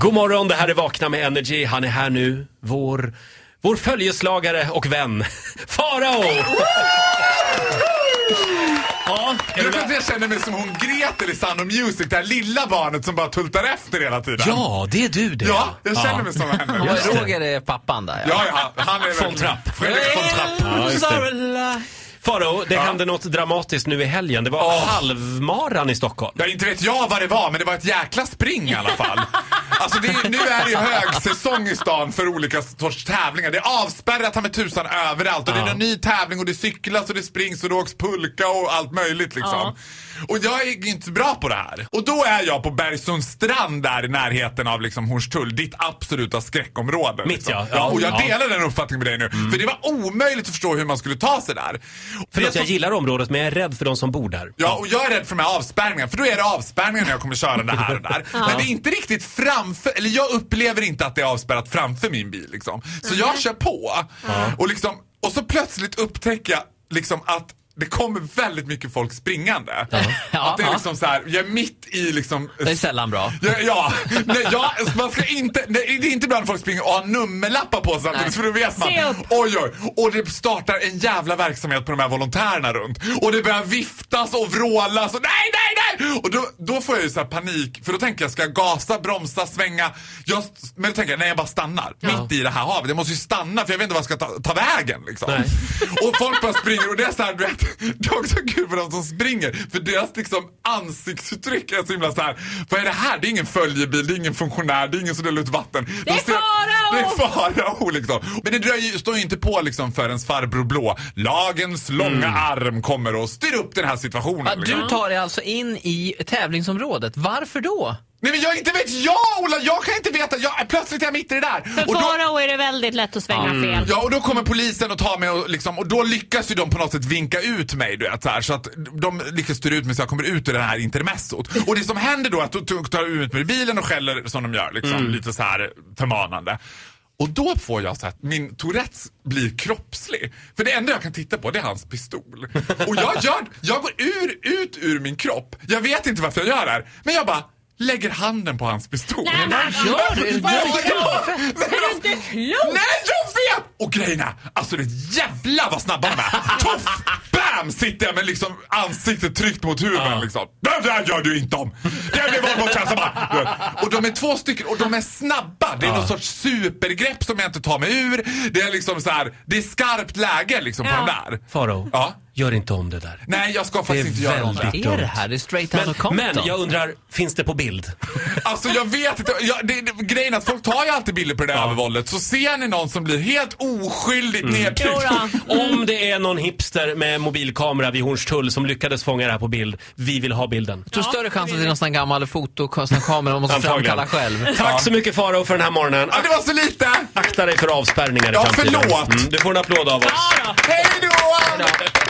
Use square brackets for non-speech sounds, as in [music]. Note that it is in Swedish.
God morgon, det här är Vakna med Energy. Han är här nu, vår, vår följeslagare och vän, [laughs] Farao! Ja, är du att jag känner mig som hon Gretel i Sound of Music, det här lilla barnet som bara tultar efter hela tiden. ja, det är du det. Ja, jag känner mig som henne. Det. Roger är pappan där. Ja, ja, han är Von verkligen- Trapp. Fredrik von Trapp. Ja, just det. Farao, det hände något dramatiskt nu i helgen. Det var halvmaran i Stockholm. Ja, inte vet jag vad det var, men det var ett jäkla spring i alla fall. [laughs] Alltså det, nu är högsäsong i stan för olika sorts tävlingar. Det är avspärrat ta med tusan överallt. Och det är Ja. en ny tävling och det cyklas och det springs och det åks pulka och allt möjligt liksom. Och jag är inte så bra på det här. Och då är jag på Bergsunds strand där i närheten av liksom Hornstull, ditt absoluta skräckområde. Mitt, liksom. ja. ja. Och jag Ja. Mm. delar den uppfattningen med dig nu. För det var omöjligt att förstå hur man skulle ta sig där. För jag som- gillar området, men jag är rädd för de som bor där. Ja, och jag är rädd för de här avspärrningarna. För då är det avspärrningar när jag kommer köra det här och där. [laughs] Men det är inte riktigt framför, eller jag upplever inte att det är avspärrat framför min bil liksom. Så jag kör på. Och liksom, och så plötsligt upptäcker jag liksom att det kommer väldigt mycket folk springande. Att det är Ja. liksom så här, jag är mitt i liksom... Det är sällan bra. Ja, ja, nej, ja, man ska inte, nej, det är inte bra när folk springer och har nummerlappar på sig samtidigt för då vet man. Oj, oj. Och det startar en jävla verksamhet på de här volontärerna runt. Och det börjar viftas och vrålas och nej, nej, nej! Och då, då får jag ju så här panik, för då tänker jag, ska jag gasa, bromsa, svänga? Jag, men då tänker jag, nej jag bara stannar. Mitt i det här havet. Jag måste ju stanna för jag vet inte vad jag ska ta, ta vägen liksom. Nej. [laughs] Och folk bara springer och det är så här, du vet, det är också kul för de som springer. För deras liksom ansiktsuttryck är så himla så här. vad är det här? Det är ingen följebil, det är ingen funktionär, det är ingen som delar ut vatten. Det är De ser- Farao! Det är Farao liksom. Men det dröjer, står ju inte på liksom förrän farbror blå, lagens långa arm kommer och styr upp den här situationen. Ja, liksom. du tar dig alltså in i tävlingsområdet. Varför då? Nej men jag inte vet jag Ola, jag kan inte veta. Jag, plötsligt är jag mitt i det där. För Och då- Farao är det väldigt lätt att svänga fel. Ja, och då kommer polisen och tar mig och, liksom, och då lyckas ju de på något sätt vinka ut mig. Du vet, så, här, så att de lyckas styra ut mig så jag kommer ut ur det här intermezzot. Och det som händer då är att de tar ut mig i bilen och skäller som de gör. Liksom, Lite så här förmanande. Och då får jag så att min Tourettes blir kroppslig. För det enda jag kan titta på det är hans pistol. Och jag, gör, jag går ur, ut ur min kropp. Jag vet inte varför jag gör det här. Men jag bara lägger handen på hans pistol. Nej, men vad gör du? Vad Gör gör Är du inte klok? Nej, jag vet! Och grejerna, alltså det jävla vad snabba de är. Bam! Sitter jag med liksom ansiktet tryckt mot huven liksom. Det där gör du inte om! Det blir våld mot tjänsteman! Och de är två stycken och de är snabba. Det är någon sorts supergrepp som jag inte tar mig ur. Det är liksom så här, det är skarpt läge liksom på Ja. de där. Farao, Ja. Gör inte om det där. Nej, jag ska Det faktiskt inte göra om det. väldigt Vad är dumt. det här? Det är straight out Men, Compton. men jag undrar, finns det på bild? [laughs] Alltså jag vet inte. Jag, det, det, grejen är att folk tar ju alltid bilder på det där övervåldet. Så ser ni någon som blir helt oskyldigt nedtryckt. Jodå. Om det är någon hipster med mobilkamera vid Hornstull som lyckades fånga det här på bild, vi vill ha bilden. Jag tror större chans att det är någon sån här gammal fotokamera man måste Antagligen. framkalla själv. Tack så mycket Farao för den här morgonen. Ja, det var så lite. Akta dig för avspärrningar i Ja, framtiden. förlåt. Mm, du får en applåd av oss. Ja då. Hej då!